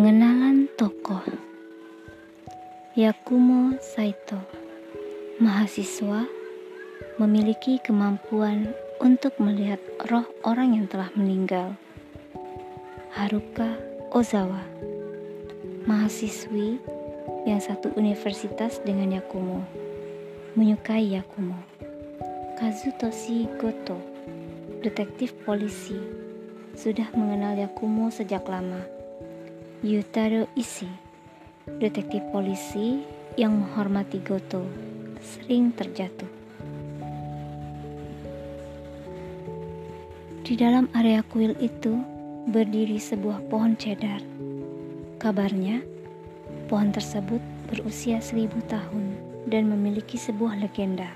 Pengenalan tokoh Yakumo Saito, mahasiswa, memiliki kemampuan untuk melihat roh orang yang telah meninggal. Haruka Ozawa, mahasiswi yang satu universitas dengan Yakumo, menyukai Yakumo. Kazutoshi Goto, detektif polisi, sudah mengenal Yakumo sejak lama Yutaro Ishii detektif polisi yang menghormati Goto sering terjatuh. Di dalam area kuil itu berdiri sebuah pohon cedar. Kabarnya, pohon tersebut berusia seribu tahun dan memiliki sebuah legenda.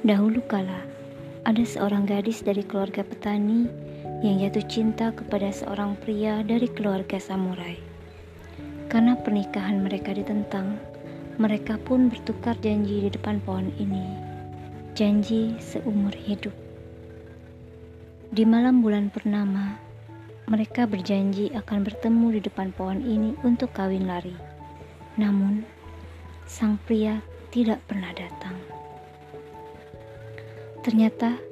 Dahulu kala, ada seorang gadis dari keluarga petani yang jatuh cinta kepada seorang pria dari keluarga samurai. Karena pernikahan mereka ditentang, mereka pun bertukar janji di depan pohon ini. Janji seumur hidup. Di malam bulan purnama, mereka berjanji akan bertemu di depan pohon ini untuk kawin lari. Namun, sang pria tidak pernah datang. Ternyata,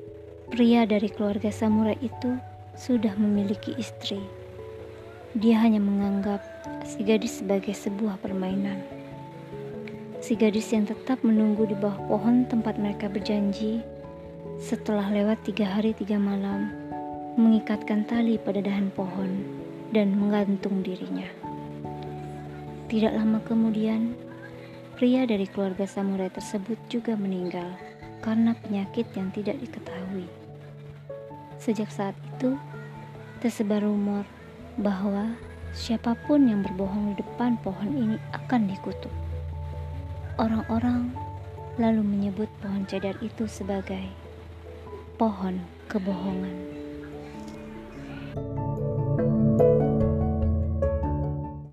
pria dari keluarga samurai itu sudah memiliki istri. Dia hanya menganggap si gadis sebagai sebuah permainan. Si gadis yang tetap menunggu di bawah pohon tempat mereka berjanji, setelah lewat tiga hari tiga malam, mengikatkan tali pada dahan pohon dan menggantung dirinya. Tidak lama kemudian, pria dari keluarga samurai tersebut juga meninggal karena penyakit yang tidak diketahui. Sejak saat itu, tersebar rumor bahwa Siapa pun yang berbohong di depan pohon ini akan dikutuk. Orang-orang lalu menyebut pohon cedar itu sebagai pohon kebohongan.